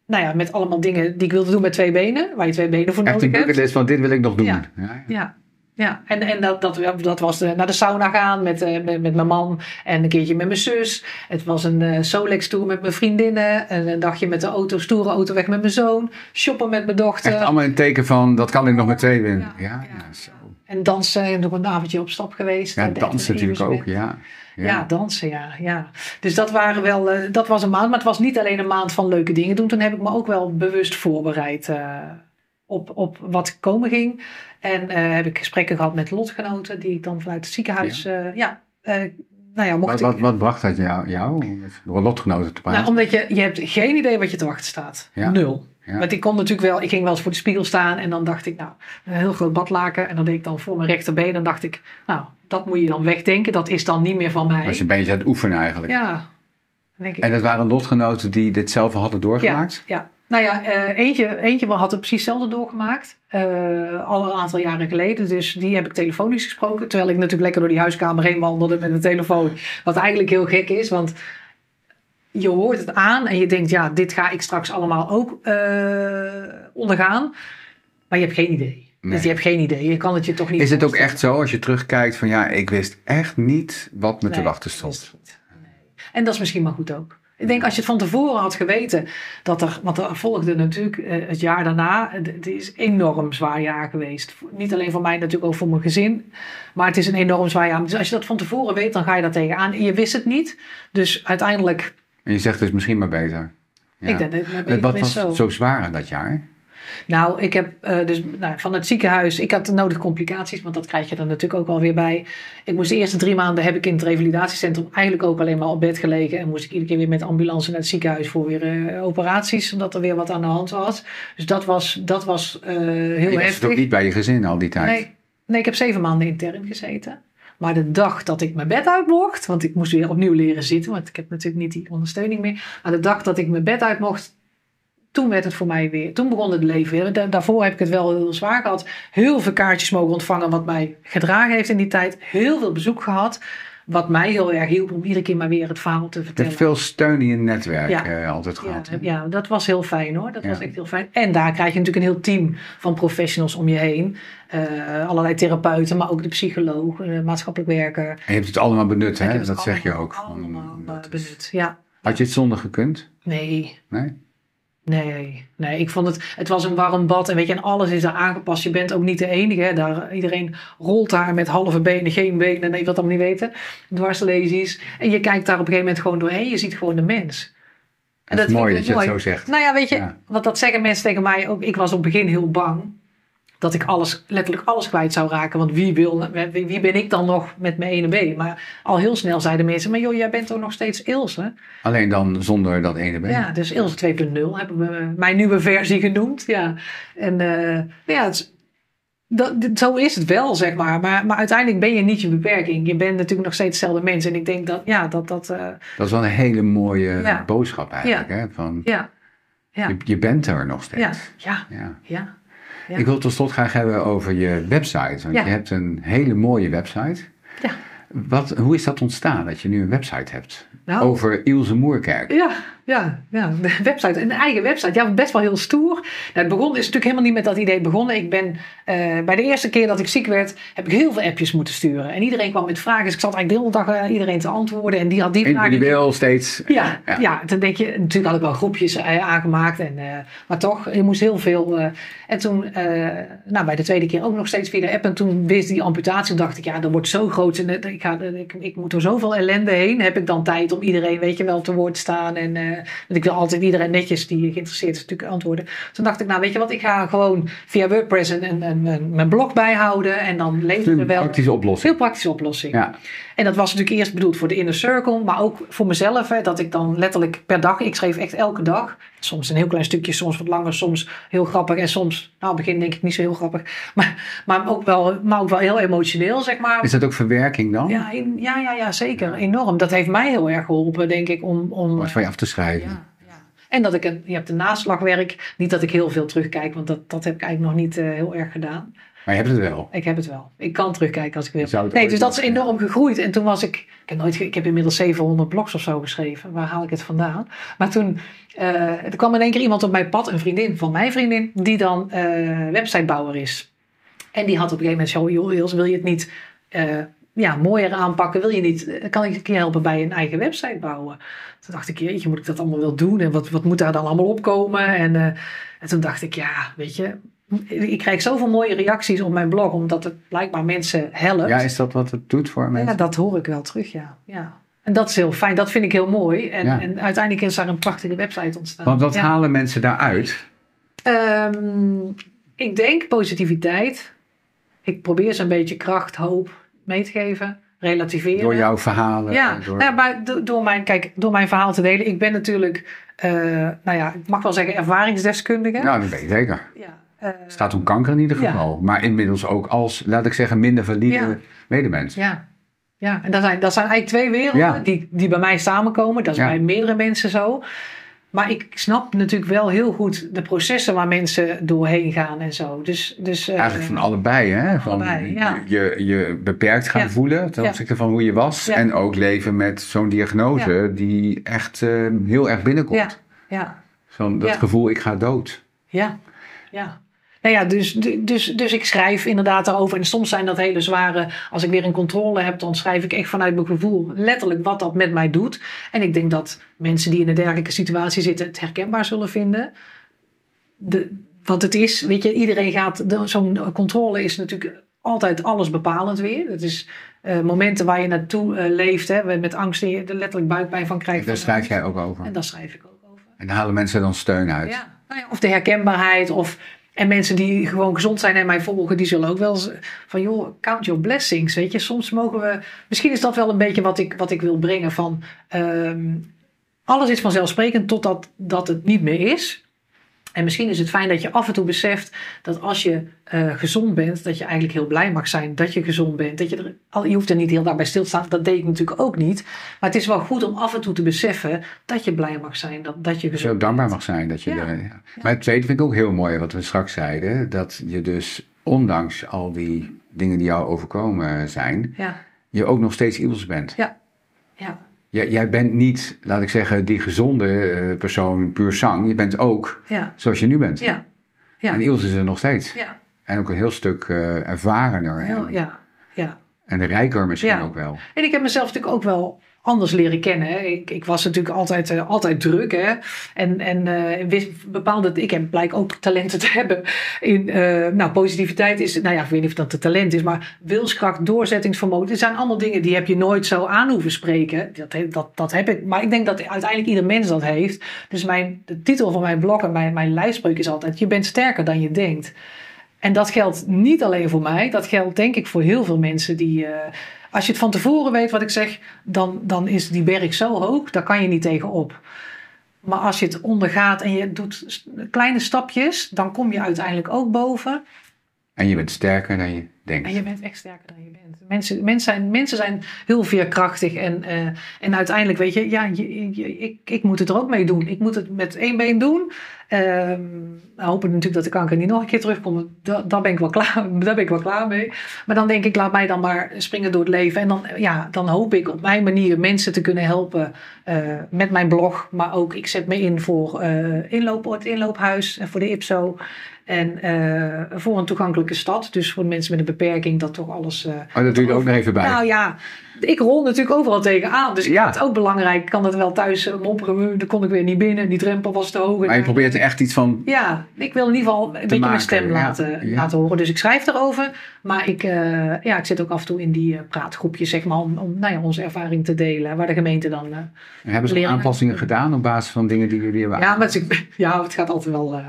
nou ja, met allemaal dingen die ik wilde doen met twee benen, waar je twee benen voor Echt nodig hebt. Echt een bucketlist van, dit wil ik nog doen. Ja, ja. ja. Ja, en, en dat, dat, dat was de, naar de sauna gaan met, uh, met, met, mijn man en een keertje met mijn zus. Het was een uh, Solex tour met mijn vriendinnen. En een dagje met de auto, stoere auto weg met mijn zoon. Shoppen met mijn dochter. Echt allemaal een teken van, dat kan ik nog met twee winnen. Ja, ja, ja, zo. En dansen, en nog een avondje op stap geweest. Ja, dansen natuurlijk ook, ja. Ja. ja. dansen, ja, ja. Dus dat, waren wel, uh, dat was een maand. Maar het was niet alleen een maand van leuke dingen doen. Toen heb ik me ook wel bewust voorbereid op, op wat komen ging. En uh, heb ik gesprekken gehad met lotgenoten die ik dan vanuit het ziekenhuis. Ja, ja nou ja, mocht wat, ik, wat, wat bracht dat jou, jou door lotgenoten te praten? Nou, omdat je, je hebt geen idee wat je te wachten staat. Ja. Nul. Ja. Want ik kon natuurlijk wel, ik ging wel eens voor de spiegel staan en dan dacht ik, nou, een heel groot badlaken. En dan deed ik dan voor mijn rechterbeen. Dan dacht ik, nou, dat moet je dan wegdenken. Dat is dan niet meer van mij. Was je een beetje aan het oefenen eigenlijk. Ja. Denk ik. En dat waren lotgenoten die dit zelf hadden doorgemaakt? Ja, ja. Nou ja, uh, eentje, eentje had het precies hetzelfde doorgemaakt. Uh, al een aantal jaren geleden. Dus die heb ik telefonisch gesproken. Terwijl ik natuurlijk lekker door die huiskamer heen wandelde met een telefoon. Wat eigenlijk heel gek is, want je hoort het aan en je denkt, ja, dit ga ik straks allemaal ook uh, ondergaan. Maar je hebt geen idee. Nee. Dus je hebt geen idee. Je kan het je toch niet Is het ook echt zo als je terugkijkt van ja, ik wist echt niet wat me nee, te wachten stond? Nee. En dat is misschien maar goed ook. Ik denk als je het van tevoren had geweten, dat er, want er volgde natuurlijk uh, het jaar daarna, het is een enorm zwaar jaar geweest. Niet alleen voor mij, natuurlijk ook voor mijn gezin, maar het is een enorm zwaar jaar. Dus als je dat van tevoren weet, dan ga je daar tegenaan. En je wist het niet, dus uiteindelijk. En je zegt dus misschien maar beter. Ja. Ik denk, Wat was zo. zo zwaar dat jaar? Nou, ik heb uh, dus nou, van het ziekenhuis, ik had de nodige complicaties, want dat krijg je er natuurlijk ook alweer bij. Ik moest de eerste drie maanden heb ik in het revalidatiecentrum eigenlijk ook alleen maar op bed gelegen. En moest ik iedere keer weer met ambulance naar het ziekenhuis voor weer uh, operaties, omdat er weer wat aan de hand was. Dus dat was, dat was uh, heel je heftig. was ook niet bij je gezin al die tijd? Nee, nee, ik heb zeven maanden intern gezeten. Maar de dag dat ik mijn bed uit mocht, want ik moest weer opnieuw leren zitten, want ik heb natuurlijk niet die ondersteuning meer. Maar de dag dat ik mijn bed uit mocht, toen werd het voor mij weer, toen begon het leven weer. Da daarvoor heb ik het wel heel zwaar gehad. Heel veel kaartjes mogen ontvangen, wat mij gedragen heeft in die tijd. Heel veel bezoek gehad, wat mij heel erg hielp om iedere keer maar weer het verhaal te Je vertellen. hebt veel steun in je netwerk Ja. uh, altijd gehad. ja, dat was heel fijn hoor. Dat Ja. was echt heel fijn. En daar krijg je natuurlijk een heel team van professionals om je heen. Uh, allerlei therapeuten, maar ook de psycholoog, uh, maatschappelijk werker. En je hebt het allemaal benut, hè? Dat zeg je ook. Allemaal is- benut. Ja, Had je het zonder gekund? nee. Nee? Nee, nee, ik vond het, het was een warm bad en weet je, en alles is daar aangepast. Je bent ook niet de enige, hè. Daar, iedereen rolt daar met halve benen, geen benen, nee, wat allemaal niet weten, dwarslesies. En je kijkt daar op een gegeven moment gewoon doorheen, je ziet gewoon de mens. En Dat is mooi dat je het zo zegt. Nou ja, weet je, Ja. want dat zeggen mensen tegen mij ook. Ik was op het begin heel bang dat ik alles, letterlijk alles kwijt zou raken. Want wie, wil, wie, wie ben ik dan nog met mijn ene been? Maar al heel snel zeiden mensen, maar joh, jij bent toch nog steeds Ilse? Alleen dan zonder dat ene been. Ja, dus Ilse 2.0 hebben we mijn nieuwe versie genoemd. Ja. En eh, ja, het dat, zo is het wel, zeg maar. maar. Maar uiteindelijk ben je niet je beperking. Je bent natuurlijk nog steeds hetzelfde mens. En ik denk dat, ja, dat dat... eh, Dat is wel een hele mooie Ja. boodschap eigenlijk. Hè? Van, ja, ja, je, je bent er nog steeds. ja, ja, Ja. Ik wil tot slot graag hebben over je website. Want je hebt een hele mooie website. Ja. Wat, hoe is dat ontstaan dat je nu een website hebt? Nou. Over Ilse Moerkerk. Ja, ja, ja, de website, een eigen website. Ja, best wel heel stoer. Nou, het begon, is natuurlijk helemaal niet met dat idee begonnen. Ik ben, eh, bij de eerste keer dat ik ziek werd, heb ik heel veel appjes moeten sturen. En iedereen kwam met vragen. Dus ik zat eigenlijk de hele dag eh, iedereen te antwoorden. En die had die vragen. Individueel steeds. Ja, Ja. ja. toen denk je, natuurlijk had ik wel groepjes eh, aangemaakt. En, maar toch, je moest heel veel. en toen, nou, bij de tweede keer ook nog steeds via de app. En toen wist die amputatie, dacht ik, ja, dat wordt zo groot. En ik, ga, ik, ik moet door zoveel ellende heen. Heb ik dan tijd om iedereen, weet je wel, te woord te staan. En eh, want ik wil altijd iedereen netjes die geïnteresseerd is natuurlijk antwoorden. Toen dacht ik, nou, weet je wat, ik ga gewoon via WordPress een, een, een, een- mijn blog bijhouden. En dan leveren we Een wel. praktische oplossing. Praktische oplossing. Ja. En dat was natuurlijk eerst bedoeld voor de inner circle, maar ook voor mezelf. Hè, dat ik dan letterlijk per dag, ik schreef echt elke dag. Soms een heel klein stukje, soms wat langer, soms heel grappig. En soms, nou, begin denk ik niet zo heel grappig. Maar, maar, ook, wel, maar ook wel heel emotioneel, zeg maar. Is dat ook verwerking dan? Ja, in- ja, ja, ja, zeker. Enorm. Dat heeft mij heel erg geholpen, denk ik, om... om Wat van je af te schrijven. ja. En dat ik een, je hebt een naslagwerk. Niet dat ik heel veel terugkijk, want dat, dat heb ik eigenlijk nog niet eh, heel erg gedaan. Maar je hebt het wel. Ik heb het wel. Ik kan terugkijken als ik wil. Nee, dus dat is enorm gegroeid. En toen was ik, ik heb, nooit, ik heb inmiddels 700 blogs of zo geschreven. Waar haal ik het vandaan? Maar toen, eh, er kwam in één keer iemand op mijn pad, een vriendin van mijn vriendin, die dan eh, websitebouwer is. En die had op een gegeven moment zo, joh, Jos, wil je het niet eh, ja, mooier aanpakken? Wil je niet, kan ik je helpen bij een eigen website bouwen? Toen dacht ik, jeetje, moet ik dat allemaal wel doen? En wat, wat moet daar dan allemaal opkomen? En, en toen dacht ik, ja, weet je, ik krijg zoveel mooie reacties op mijn blog, omdat het blijkbaar mensen helpt. Ja, is dat wat het doet voor mensen? Ja, dat hoor ik wel terug, ja. ja. En dat is heel fijn, dat vind ik heel mooi. En, Ja. en uiteindelijk is daar een prachtige website ontstaan. Want wat Ja. halen mensen daaruit? Ehm, ik denk positiviteit. Ik probeer ze een beetje kracht, hoop mee te geven. Relativeren. Door jouw verhalen? Ja, Door... nou ja, maar do- door mijn, kijk, door mijn verhaal te delen. Ik ben natuurlijk, eh, nou ja, ik mag wel zeggen ervaringsdeskundige. Nou, dat weet ik zeker. Ja, staat om kanker in ieder Ja. geval. Maar inmiddels ook als, laat ik zeggen, minder valide Ja. medemens. Ja, ja. en dat zijn, dat zijn eigenlijk twee werelden Ja. die, die bij mij samenkomen. Dat is bij meerdere mensen zo. Maar ik snap natuurlijk wel heel goed de processen waar mensen doorheen gaan en zo. Dus, dus, eh, Eigenlijk van allebei, hè? Van Allebei, ja. je, je beperkt gaan Ja. voelen ten Ja. opzichte van hoe je was. En ook leven met zo'n diagnose die echt eh, heel erg binnenkomt. Ja, ja, Zo'n, dat gevoel, ik ga dood. ja, ja. Nou ja, dus, dus, dus ik schrijf inderdaad daarover. En soms zijn dat hele zware. Als ik weer een controle heb, dan schrijf ik echt vanuit mijn gevoel letterlijk wat dat met mij doet. En ik denk dat mensen die in een dergelijke situatie zitten het herkenbaar zullen vinden. De, want het is, weet je, iedereen gaat. Zo'n controle is natuurlijk altijd alles bepalend weer. Het is eh, momenten waar je naartoe eh, leeft, hè, met angst en je er letterlijk buikpijn van krijgt. Daar schrijf jij ook over. En daar schrijf ik ook over. En daar halen mensen dan steun uit. Ja, nou ja, of de herkenbaarheid. Of, en mensen die gewoon gezond zijn en mij volgen, die zullen ook wel van joh, count your blessings. Weet je, soms mogen we. Misschien is dat wel een beetje wat ik, wat ik wil brengen van. ehm, alles is vanzelfsprekend totdat dat het niet meer is. En misschien is het fijn dat je af en toe beseft dat als je eh, gezond bent, dat je eigenlijk heel blij mag zijn dat je gezond bent. Dat je, er, al, je hoeft er niet heel daarbij stil te staan, dat deed ik natuurlijk ook niet. Maar het is wel goed om af en toe te beseffen dat je blij mag zijn, dat, dat je gezond dankbaar bent. mag zijn. Dat je Ja. er- ja. Maar het tweede vind ik ook heel mooi, wat we straks zeiden. Dat je dus, ondanks al die dingen die jou overkomen zijn, Ja, je ook nog steeds Iels bent. ja, Jij, jij bent niet, laat ik zeggen, die gezonde eh, persoon puur zang. Je bent ook ja, zoals je nu bent. ja, ja. En Iels is er nog steeds. ja, En ook een heel stuk eh, ervarener. heel, en, ja, ja. en rijker misschien ook wel. En ik heb mezelf natuurlijk ook wel anders leren kennen. Ik, ik was natuurlijk altijd, eh, altijd druk. Hè. En, en eh, wist bepaalde, ik heb blijk ook talenten te hebben. In, eh, nou, positiviteit is, nou ja, ik weet niet of dat een talent is, maar wilskracht, doorzettingsvermogen. Het zijn allemaal dingen die heb je nooit zo aan hoeven spreken. Dat, dat, dat heb ik. Maar ik denk dat uiteindelijk ieder mens dat heeft. Dus mijn, de titel van mijn blog en mijn, mijn lijfspreuk is altijd: Je bent sterker dan je denkt. En dat geldt niet alleen voor mij, dat geldt denk ik voor heel veel mensen die. Als je het van tevoren weet wat ik zeg, dan, dan is die berg zo hoog, daar kan je niet tegenop. Maar als je het ondergaat en je doet kleine stapjes, dan kom je uiteindelijk ook boven. En je bent sterker dan je denkt. En je bent echt sterker dan je bent. Mensen, mensen, zijn, mensen zijn heel veerkrachtig. En, uh, en uiteindelijk weet je, ja, ik, ik moet het er ook mee doen. Ik moet het met één been doen. Uh, hopen natuurlijk dat de kanker niet nog een keer terugkomt. Daar, daar, ben ik wel klaar, daar ben ik wel klaar mee. Maar dan denk ik, laat mij dan maar springen door het leven. En dan, ja, dan hoop ik op mijn manier mensen te kunnen helpen uh, met mijn blog. Maar ook, ik zet me in voor inloop, het inloophuis en voor de IPSO. En uh, voor een toegankelijke stad. Dus voor mensen met een beperking dat toch alles. Uh, oh, dat doe je er ook nog even bij. Nou ja, ik rol natuurlijk overal tegenaan. Dus ik ja. vind het ook belangrijk. Ik kan het wel thuis mopperen. Dan kon ik weer niet binnen. Die drempel was te hoog. Maar je probeert er echt iets van. Ja, ik wil in ieder geval een beetje maken. mijn stem laten, ja. laten horen. Dus ik schrijf erover. Maar ik, uh, ja, ik zit ook af en toe in die praatgroepjes, zeg maar, om, om nou ja, onze ervaring te delen. Waar de gemeente dan. hebben ze aanpassingen gedaan op basis van dingen die jullie hebben Ja, maar het, ja, het gaat altijd wel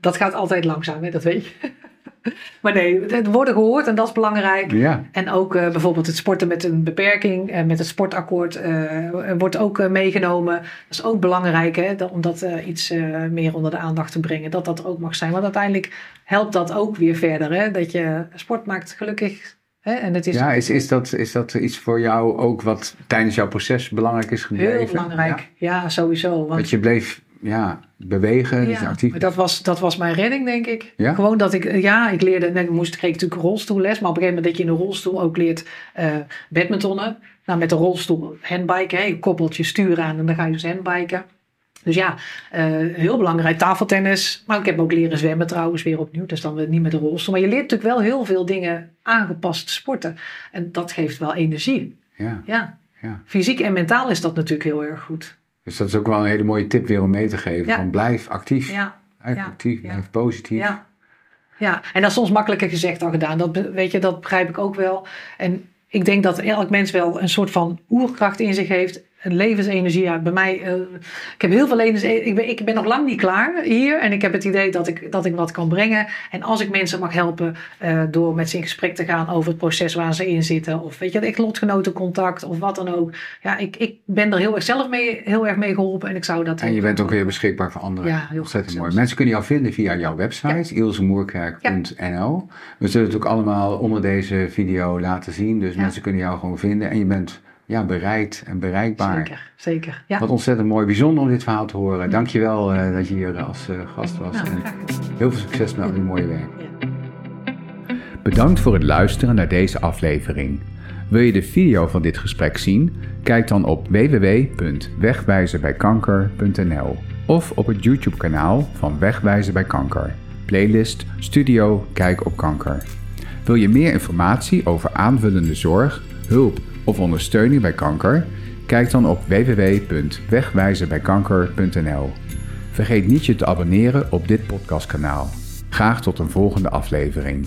dat gaat altijd langzaam, hè? dat weet je. maar nee, het worden gehoord en dat is belangrijk. Ja. En ook uh, bijvoorbeeld het sporten met een beperking, uh, met het sportakkoord, uh, wordt ook meegenomen. Dat is ook belangrijk hè, om dat iets meer onder de aandacht te brengen. Dat dat ook mag zijn. Want uiteindelijk helpt dat ook weer verder. Hè, dat je sport maakt gelukkig. Hè, en het is ja, is, is, dat, is dat iets voor jou ook wat tijdens jouw proces belangrijk is gebleven? Heel belangrijk, ja, ja sowieso. Want dat je bleef ja, bewegen, dus actief. Dat was, dat was mijn redding, denk ik. Ja? Gewoon dat ik, ja, ik leerde, ik moest, kreeg natuurlijk rolstoelles, maar op een gegeven moment dat je in een rolstoel ook leert uh, badmintonnen. Nou, met de rolstoel handbiken, hè, je koppelt je stuur aan en dan ga je dus handbiken. Dus ja, uh, heel belangrijk, tafeltennis. Maar ik heb ook leren zwemmen trouwens weer opnieuw. Dus dan niet met de rolstoel. Maar je leert natuurlijk wel heel veel dingen aangepast sporten. En dat geeft wel energie. Ja. ja. ja. Fysiek en mentaal is dat natuurlijk heel erg goed. Dus dat is ook wel een hele mooie tip weer om mee te geven. Van blijf actief. Ja. Blijf Ja. actief, Ja. blijf positief. Ja. ja, en dat is soms makkelijker gezegd dan gedaan. Dat, weet je, dat begrijp ik ook wel. En ik denk dat elk mens wel een soort van oerkracht in zich heeft. Levensenergie. Ja, bij mij, eh, ik heb heel veel levensenergie. Ik ben, ik ben nog lang niet klaar hier. En ik heb het idee dat ik, dat ik wat kan brengen. En als ik mensen mag helpen eh, door met ze in gesprek te gaan over het proces waar ze in zitten. Of weet je, echt lotgenotencontact of wat dan ook. Ja, ik, ik ben er heel erg zelf mee, heel erg mee geholpen. En ik zou dat En je bent ook weer beschikbaar voor anderen. Ja, heel Ontzettend goed mooi. Mensen kunnen jou vinden via jouw website, ilsemoerkerk.nl. We zullen het ook allemaal onder deze video laten zien. Dus Ja. mensen kunnen jou gewoon vinden. En je bent ja, bereid en bereikbaar. Zeker, zeker. Ja. Wat ontzettend mooi. Bijzonder om dit verhaal te horen. Dankjewel eh dat je hier als eh, gast was. Nou, en heel veel succes met al die mooie werk. Ja. Bedankt voor het luisteren naar deze aflevering. Wil je de video van dit gesprek zien? Kijk dan op www.wegwijzenbijkanker.nl of op het YouTube-kanaal van Wegwijzen bij Kanker. Playlist Studio Kijk op Kanker. Wil je meer informatie over aanvullende zorg, hulp of ondersteuning bij kanker? Kijk dan op www.wegwijzenbijkanker.nl. Vergeet niet je te abonneren op dit podcastkanaal. Graag tot een volgende aflevering.